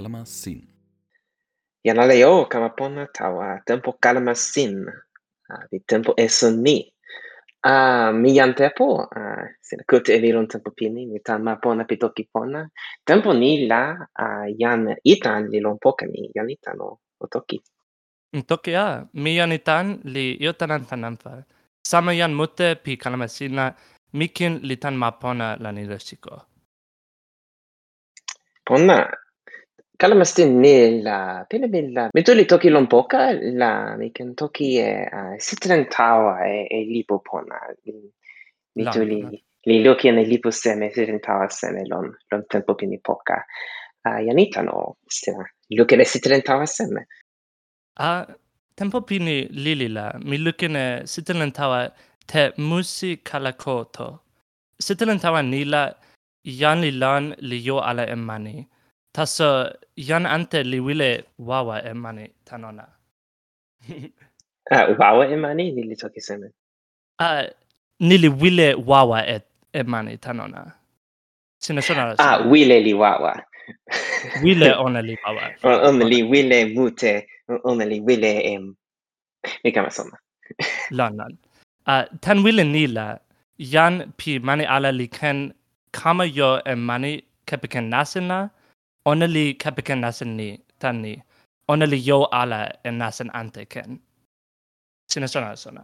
kalama sin. Jan ale o kama pona tawa tempo kalama sin. Uh, di tempo eson ni. Uh, mi jan tepo, uh, sina kute eviron tempo pini, mi tama pona pitoki pona. Tempo ni la uh, jan itan li lon poka ni, jan itan o, o toki. Toki a, mi jan itan li iotanan tanampa. Sama jan mute pi kalama sina, mikin li tan ma pona la ni lesiko. Pona, Kalla la pene bella. Metoli toki lon poka la miken toki e eh, uh, sitrentawa e, e lipopona metoli li loki en lipo seme sitrentawa seme lon lon tempo pini poka a uh, janita no stena. loki ne sitrentawa seme. A tempo pini lili la mi loki ne sitrentawa te musi kalakoto sitrentawa nila yan lilan li yo ala emani Taso jan ante li wile wawa e mani tanona. Ah, uh, wawa e mani ni li toki seme. Ah, uh, ni li wile wawa e e mani tanona. Sina sona. Ah, wile li wawa. wile ona li wawa. ona li wile mute, ona li wile em. Mi kama sona. lan lan. Ah, uh, tan wile ni la jan pi mani ala li ken kama yo e mani kepiken nasina, oneli kepiken nasin ni tan ni oneli yo ala en nasen ante ken. Sina sona sona.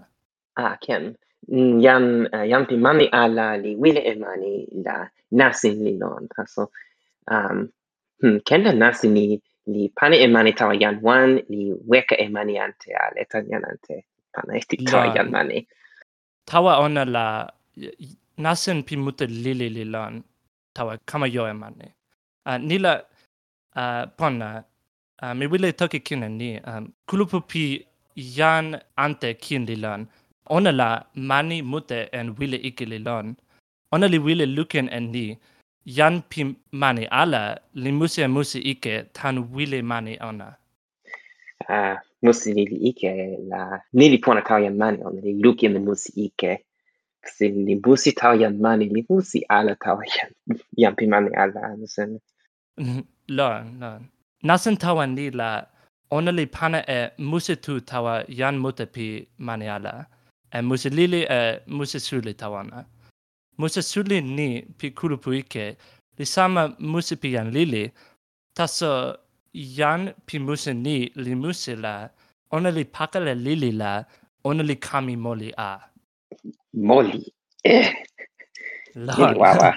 Ah ken. Mm, jam jam eh, pi mani ala li wile e mani la nasin li non taso. Um hmm, ken la nasin ni li pane e mani tawa jan wan li weka e mani ante ala tan jan ante pana esti tawa jan. mani. Tawa ona la nasin pi mute lili li lan tawa kama yo e mani uh, nila uh, ponna uh, mi wile toki kina ni um, kulupu pi yan ante kin lilon ona la mani mute en wile iki lilon ona li wile luken en ni yan pi mani ala li musi musi ike tan wile mani ona. Uh, musi li ike la nili pona kau yan mani ona li luken en musi ike. Se li musi tau yan mani li musi ala tau yan, jan pi mani ala anusene Lön, lön. Nasen ni la, onali pana e musitu tawa yan mutepi maniala. E musilili e musisuli tawana. Musisuli ni pi kulupuike, li sama musipi yan lili, taso yan pi musi ni li musi la, onali pakale lili la, onali kami moli a. Moli. Eh. Lili wawa.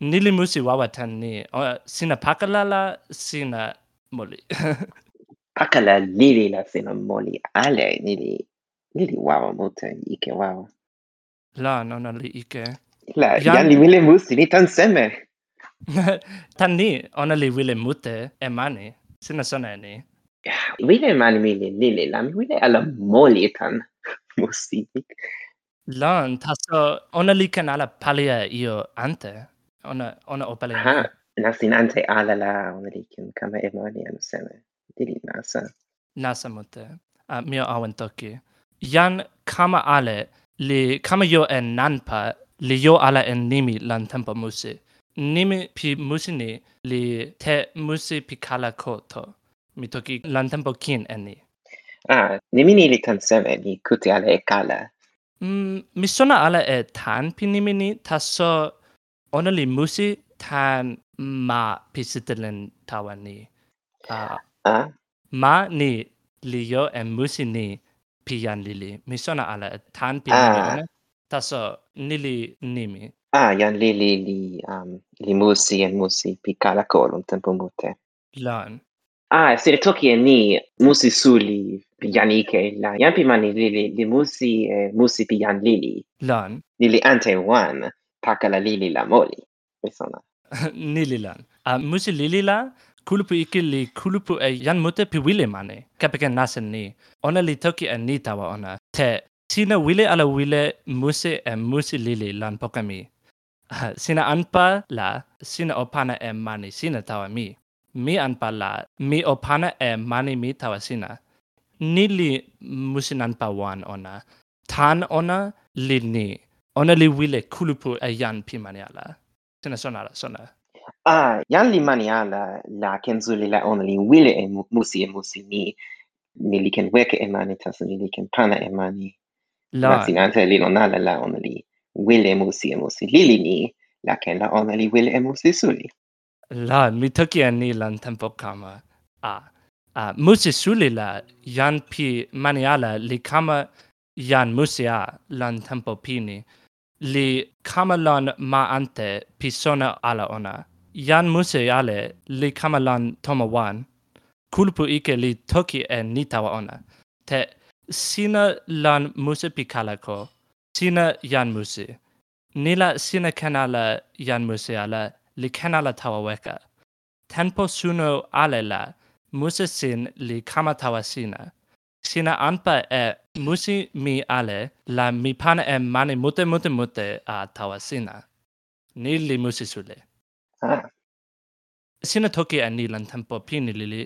nili musi wawa tan ni. O, sina pakalala, sina moli. Pakala lili la sina moli. Ale, nili, nili wawa mute, ike wawa. La, no, no, li ike. La, jan, jan li wile musi, ni tan seme. tan ni, ona li wile mute, e mani. Sina sona e ni. Wile mani mili lili, la mi wile ala moli tan musi. Lan, taso, ona li kanala palia io ante ona ona ha nasin nasinante ala la American kama emani anuseme. Dili nasa. Nasa mute. A mio awen toki. Yan kama ale li kama yo en nanpa li yo ala en nimi lan tempo musi. Nimi pi musi ni li te musi pi kala koto. Mi toki lan tempo kin eni. Ah, nimi ni li tan seme, ni kuti ala e kala. Mm, mi sona ala e tan pi nimi ni, taso ona li musi tan ma pisitelen tawa ni. Uh, ah? Ma ni li yo e musi ni pian lili. Mi sona ala tan pian ah. lili ona. Taso nili nimi. Ah, yan lili li, um, li musi en musi pi kala kolum tempo mute. Lan. Ah, se le toki e ni musi suli pianike la yan pi mani lili li musi e musi pian lili. Lan. Lili ante wan. Pakala la moli. Mi sona. nili lan. Uh, musi lili la, kulupu ike li kulupu e yan mute pi wile mani. Kapike nasen ni. Ona li toki e ni tawa ona. Te, sina wile ala wile musi e musi lili lan pokami. Uh, sina anpa la, sina opana e mani, sina tawa mi. Mi anpa la, mi opana e mani mi tawa sina. Nili musi nanpa wan ona. Tan ona li ni. onali wile kulupu e yan pi maniala. Tena sonala, sona. Ah, yan li maniala la kenzuli la onali wile e musi e musi ni. Ni li ken weke e mani, taso ni li ken pana e mani. La. Masinante li nonala la onali wile musi e musi lili ni, la ken la onali wile e musi suli. La, mi toki an ni lan tempo kama. Ah. Ah, musi suli la yan pi maniala li kama yan musia lan tempo pini li kamalan ma ante pi sona ala ona. Jan muse ale li kamalan toma wan. Kulpu ike li toki e ni tawa ona. Te sina lan muse pi kalako. Sina jan muse. Nila sina kenala jan muse ala li kenala tawa weka. Tempo suno ale la muse sin li kama tawa sina sina anpa e musi mi ale la mi pana e mani mute mute mute a tawa sina. Ni li musi sule. Ah. Sina toki a ni lan tempo pini lili.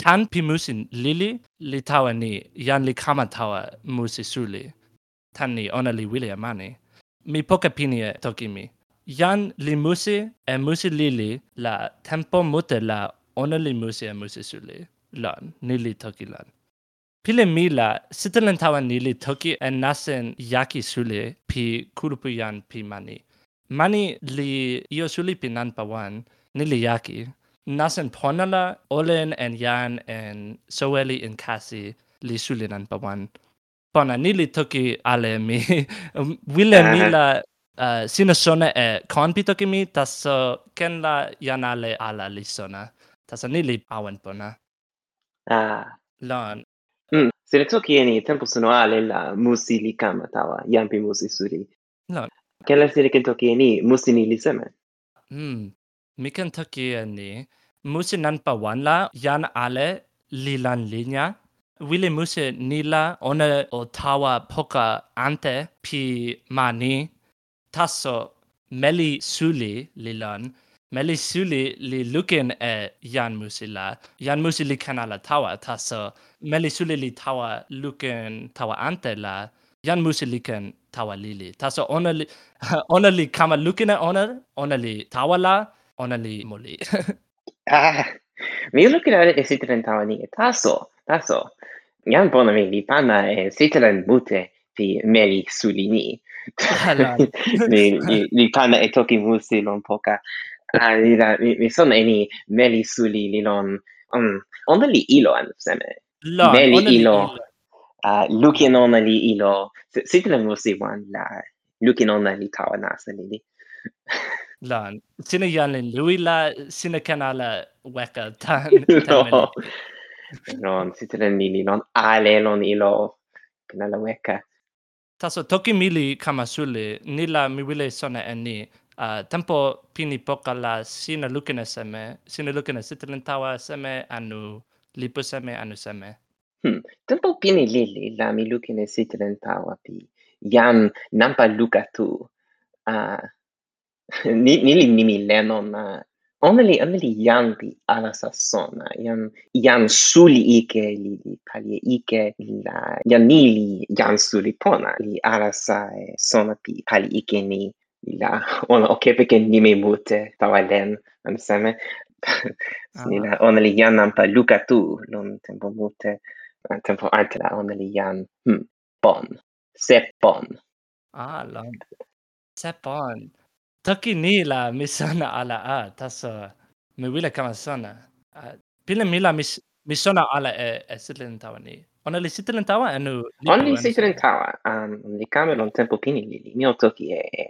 Tan pi musi lili li tawa ni yan li kama tawa musi suli. Tan ni ona li wili a mani. Mi poka pini e toki mi. Yan li musi e musi lili la tempo mute la ona li musi e musi suli. Lan, ni li toki lan. Pile mila, sitelen tawa nili toki en nasen yaki suli pi kurupuyan pi mani. Mani li io suli pi nan ni li yaki. Nasen ponala olen en yan en soeli en kasi li suli nan pawan. Pona nili toki ale mi. Wile mila uh, sina sona e konpi toki mi, taso ken la yan ale ala li sona. Taso nili awen pona. Ah. Lon, Mm. Selektoj jeni tal-pussunu għal il-musi li kam tawa, jampi musi suri. No. Kella sirik il-toki jeni, musi ni li semen. Mm. Mikan toki jeni, musi nan pawanla jan ale li lan linja. Wili musi nila ona o tawa poka ante pi mani. Tasso meli suli li lan. Meli suli li lukin e Jan Musila. Jan Musili kanala tawa taso. Melisuli li tawa lukin tawa ante la. Jan Musili ken tawa lili. Taso ona li, ona li kama lukina ona, ona li tawa la, ona li moli. ah, mi lukina e sitelen tawa ni. Taso, taso. Jan bona mi li pana e sitelen mute pi Melisuli ni. ni, ni, ni pana e toki musilon poka. Ah, Adida, mi, mi son eni meli suli li lon. Um, mm, onda li ilo an seme. La, meli ilo. Uh, ah, lukin ona li ilo. Sitile musi wan la. Lukin ona li tawa nasa li li. la, sina li lui la, sina kanala weka tan. no. non, sitelen ni li non Ale lon ilo. Kanala weka. Taso, toki mili kamasuli, nila mi wile sona eni. Uh, tempo pini poka la sina lukin seme, sina lukin sitilin tawa seme anu lipu seme anu seme. Hmm. Tempo pini lili la mi lukin sitilin tawa pi jam nampa luka tu. Uh, ni, nili nimi lenon uh, Oneli oneli yanti alla sassona, ian ian suli ike li li pali ike la janili jan suli pona li ala sa sona pi pali ike ni la on okepeken nime mute tawalen amsame ah. ni la on li yan ampa luka tu non tempo mute eh, tempo arte la on li yan hm bon se bon ah la Sepon. toki ni la misona ala a taso mi wila kama sona. Uh, pile mi la mi misona ala e, e sitlin tawa ni. Ona li sitlin tawa anu on li sitlin tawa um li kamelon tempo pini li mi o toki e, e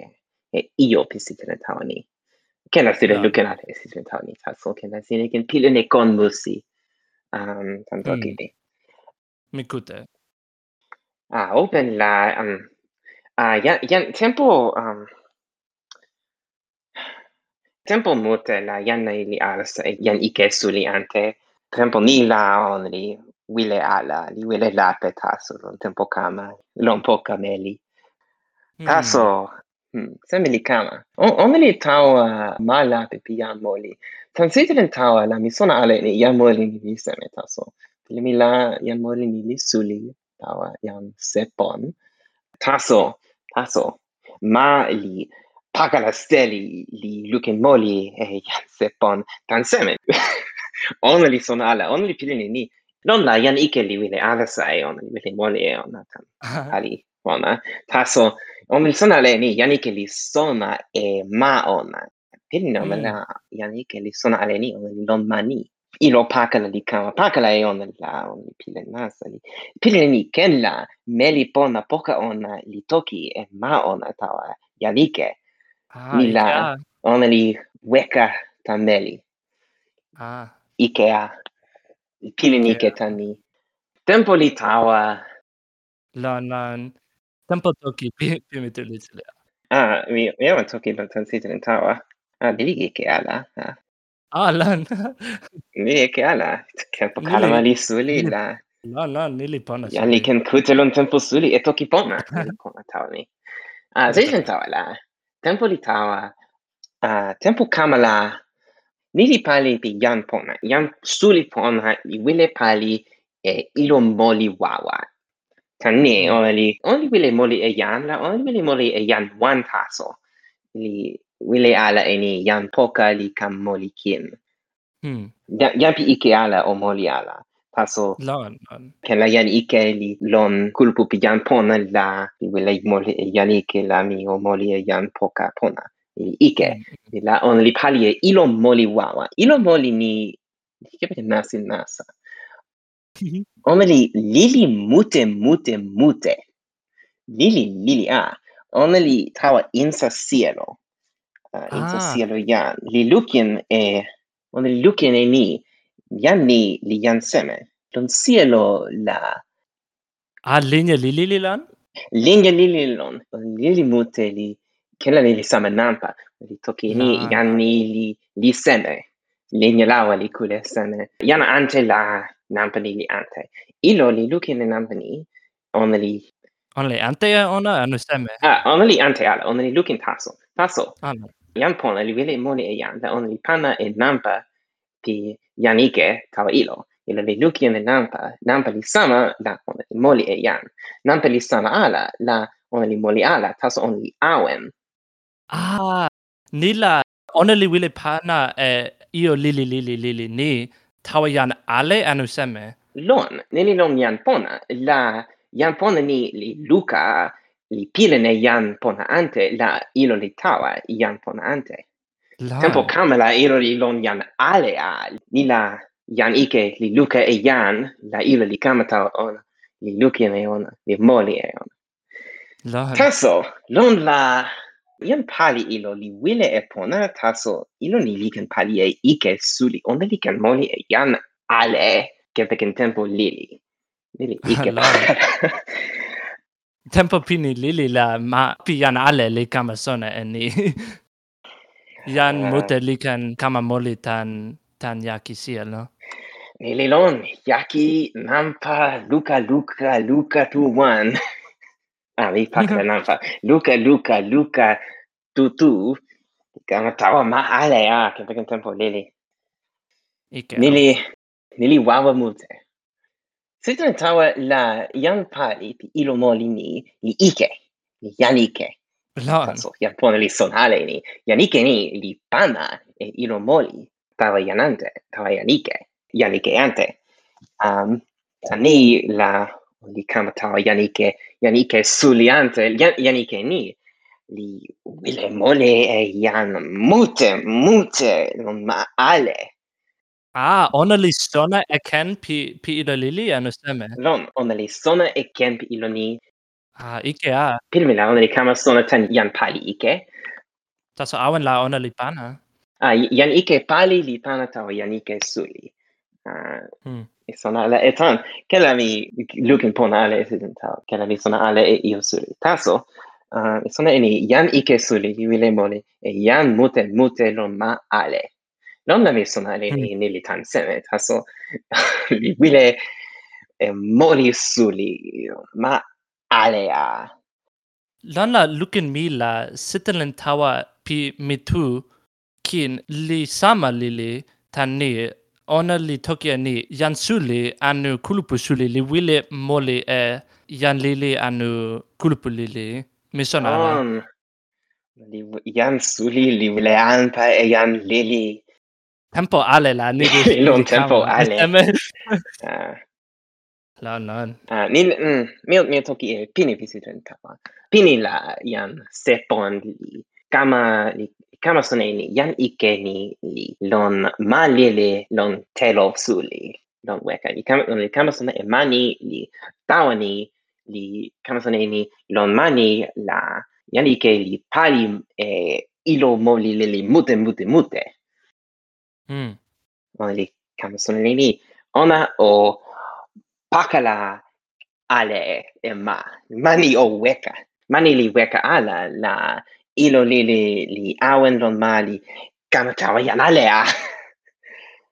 io pisitentani tawa ni taso kenasiriken pile ne konmusi um, ehm, tantokivi mm. kute. ah open la um, ah ya, ja tempo um, tempo mute la janna ili alas yan ike suli ante. Tempo ni la on li wile ala li wile la petaso tempo kama lon po kameli mm. taso Hmm, Semili kama. On li tawa mala pe pia moli. Tansitin tawa la misona ale ni ya moli ni ni seme taso. Pili mi la ya moli ni li suli tawa jam sepon. Taso, taso, ma li paka la steli li luken moli e jam sepon tan seme. li sona ala, omeli li pilini ni. Non la jan ike li wile ala sai, on li wile moli e ona tan. Ali, ona. Taso, ομιλήσωνα λένε Γιάννη και λησώνα εμάωνα. Τι είναι ομιλά Γιάννη και λησώνα αλένη ομιλωμανή. Ilo pakala li kama pakala e ona la on li pile nasa li. Pile ni ken la meli pona poka ona li toki e ma ona tawa yanike ah, ni la ona li weka ta meli ah. ikea. Pile ni ke tani tempo li tawa. La nan Tempo toki pi pimetelitsilea. Ah, mi mi olen toki tanssitin tawa. Ah, diliki ala. Ah. Alan. che ala. Tempo kalama li suli La la nili pona ya ni ken kutelon tempo suli e toki pona. Kona tawa ni. Ah, seiten tawa la. Tempo li tawa. Ah, tempo kamala. Nili pali pi yan pona. yan suli pona i wile pali e ilo moli wawa kane ona li ona li wile moli e yan la ona li wile moli e yan wan taso. Li wile ala eni yan poka li kam moli kin. Hmm. ja, pi ike ala o moli ala. Taso lon lon ke la yan ike li lon kulpu pi yan pona la li wile moli e yan ike la mi o moli e yan poka pona. Li ike. Hmm. Li la on li pali e ilo moli wawa. Ilo moli ni Sicuramente nasce nasa. Mhm. Omeli lili mute mute mute. Lili lili a. Omeli tawa insa cielo. Uh, insa ah. cielo yan. Li lukin e omeli lukin e ni. Yan ni li yan seme. Don cielo la Ah, linja lili lilan? Linja lili lilan. Lili mute li kela li samenampa. Li toki ni ah. yan ni li li seme. linea lawa li kule seme. Yana ante la nampani ante. Ilo li lukin en nampani, on li... On li ante ona, anu seme? Ah, on li ante ala, on li lukin taso. Taso. Ah, ano. Jan pona li vele moni e jan, da on li pana e nampa pi janike tawa ilo. Ilo li lukin e nampa, nampa li sama, la ona li moli e jan. Nampa li sama ala, la ona li moli ala, taso on li awen. Ah, nila, ona li wile pana e... Io lili lili lili ni tawa jan ale anuseme? Lon, nili lon jan pona. La jan pona ni li luka, li pilene jan pona ante, la ilo li tawa jan pona ante. La. Tempo kamela ilo li lon jan ale a, ni la jan ike li luka e jan, la ilo li kamata on, li lucien e on, li moli e on. La. Taso, lon la Ian pali ilo li wile e pona taso ilo ni liken pali e ike suli onda liken moli e jan ale ke peken tempo lili. Lili ike tempo pini lili la ma pi jan ale li kama sona e ni. Jan uh, mute liken kama moli tan tan yaki sia, no? Nililon, Yaki, Nampa, luka, luka, luka, tu one. Ah, mi fakte non fa. Luca, Luca, Luca, tu, tu. Kama tawa ma ale ya, kempe kempe tempo lili. Ike. Nili, nili wawa mute. Sitten tawa la yan pali pi ilo moli ni, li Ike, ni yanike. Lan. Taso, yan pone li son hale ni. Yanike ni, li pana e ilo moli. Tawa Janante, tawa yanike, Janike ante. Um, tani la, li kama tawa Janike, Yannick suliante, Yannick et ni, li wile mole e ian mute, mute, ma ale. Ah, ona li sona e ken pi, pi ilo lili anu seme? Non, ona li sona e ken pi ilo ni. Ah, ike ah. a. Pilmila, ona li kama sona tan yan pali ike. Taso awen la ona li pana. Ah, Yannick pali li pana tau Yannick suli. Ah, hmm sono alla etan che la mi looking pon alla esidental che la mi sona alla e io suri taso uh, sono eni yan ike suri vile mole e yan mute mute lo ma ale. Non la mi sono alle mm. ni li tan sene taso li vile e moli suri ma ale a. Lan la lukin mi la sitelen tawa pi mitu kin li sama lili tan ni ona li tokia ni yan suli anu kulupu suli li wile moli e yan lili anu kulupu lili. Mi sona um, li yan suli li wile anpa e yan lili. Tempo ale la ni non tempo ale. Ah. La non ah ni mm, mi mi toki e pini visitenta pini la yan sepon li kama kama soneni yan ikeni lon malele lon telo suli. Lon weka ni kama li kama soneni mani ni tawani li kama soneni lon mani la yan ike li pali e ilo moli li mute mute mute. Mm on li kama soneni ona o pakala ale e ma mani o weka. Mani li weka ala la ilo li li li awen lon mali kama tawa yan lea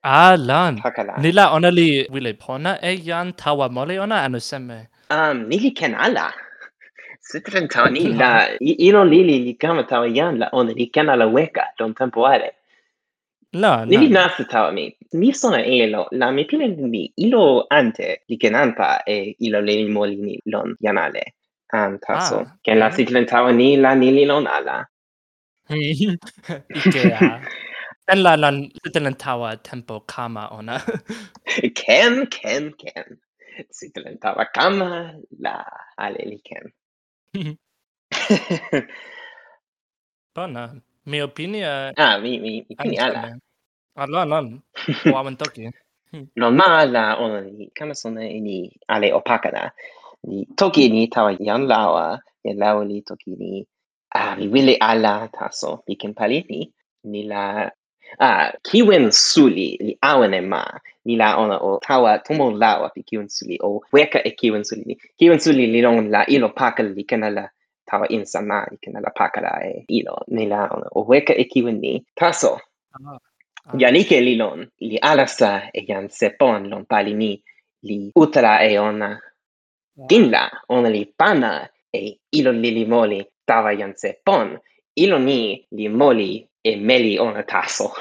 a lan. Nila ona li wile pona e yan tawa mole ona anu seme. Um nili ken ala. Sitren tani la ilo li li li kama tawa yan la ona li ken ala weka don tempo ale. La, no, Nili li nasa tawa mi. Mi sona elo, la mi pile mi ilo ante li kenanta e ilo le molini lon yanale um, taso. Ah, que la ciclentao ni la ni li non ala. Ikea. En la lan tawa tempo kama ona. ken, ken, ken. Ciclentawa kama la ale li ken. Bona. Mi opinia... Ah, mi, mi, mi opinia ala. Ala, ah, lan. Wawan toki. Hm. la ona ni kamasone ni ale opakada li toki ni tawa yan lawa, jan lawa li toki ni ah, mi wile ala taso, mi ken pali ni, ni la ah, kiwen suli li awen e ma, ni la ona o tawa tomo lawa pi kiwen suli, o weka e kiwen suli ni. Kiwen suli li non la ilo pakal li ken ala, tawa insana, li ken ala pakala e ilo, ni la ona o weka e kiwen ni, taso. Ah. ah. Janike li lon, li alasa e yan sepon lon pali ni, li utala e ona dinla ona li pana e ilo li li moli tava jan pon. Ilo ni li moli e meli ona taso.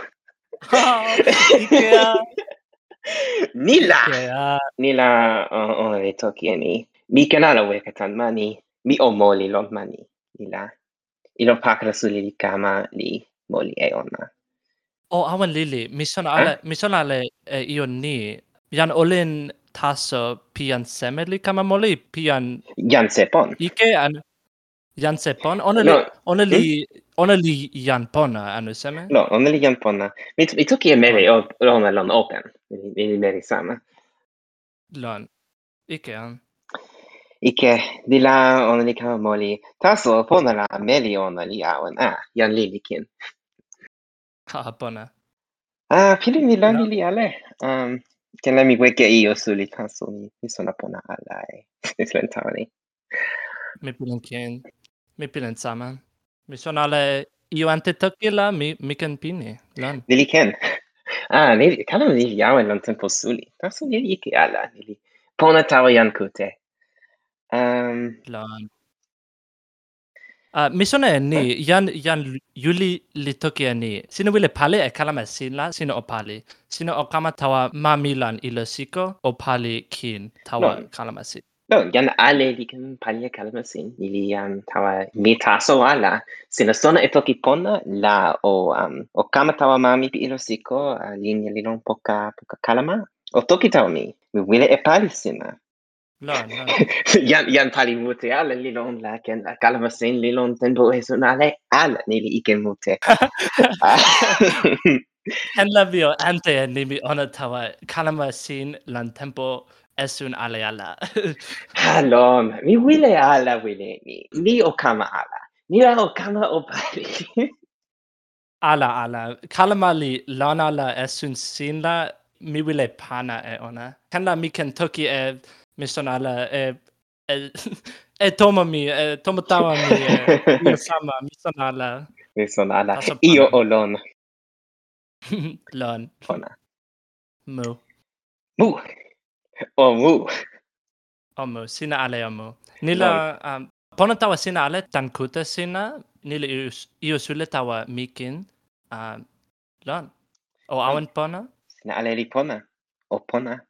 Oh, nila! Nila uh, ona li toki e ni. Mi kanala weka tan mani, mi o moli lon mani. Nila. Ilo pakra su li li kama li moli e ona. O, oh, awan lili, mi sona eh? ale, mi sona ale e, ion ni, jan olin taso pian semeli kamamoli pian jansepon. Ike an jansepon. Oneli no. oneli mm. oneli janpona anu seme. No, oneli janpona. Mit mit toki e meri o ona lon open. Ni meri sama. Lon. Ike an. Ike dila oneli kamamoli taso pona la meli ona li awen a ah, jan lilikin. Ha pona. Ah, pili ni lani li ale. Um, che l'amico è che io sulle canzoni mi sono abbonata e slentani. Mi pilen mi pilen saman. Mi sono alle io ante tokila mi mi can pini. Lan. Dili ken. Ah, ne kana ni yawe lan tempo suli. Taso ni yiki ala ni. Pona tawayan kute. Um, ehm, Lan. Ah, mi sona e ni, jan, jan yuli li toki e ni. Sino wile pali e kalama sin la, sino o pali. Sino o kama tawa mamilan ilo siko, o pali kin tawa No. kalama sin. No, jan ale li ken palia kalamasin. Ni li jan tawa mi taso ala. Sina sona e toki pona la o um, o kama tawa mami pi ilo siko a linja li lon poka poka kalama. O toki tawa mi. Mi wile e pali sina. نعم نعم يان يان تالي la على ليلون لكن كلمة سين ليلون تنبو هسون على على نيلي إيكي موتي en la vio ante ni mi ona tawa kalama sin lan tempo esun ale ala. Halon, mi wile ala wile ni ni o kama ala. Ni la o kama o pali. Ala ala. Kalama li lana la esun sin la mi wile pana e ona. Kan la mi ken toki e mi son ala e e e toma mi e toma tawa mi e mi sama mi son ala mi son ala. Taso Io o lon. lon Pona. mu Mu. O mu. omu sina ale omu. Nila um, pona tawa sina ale tan kuta sina nila io sule tawa mikin um, lon. O awan pona? Sina ale li pona. O pona.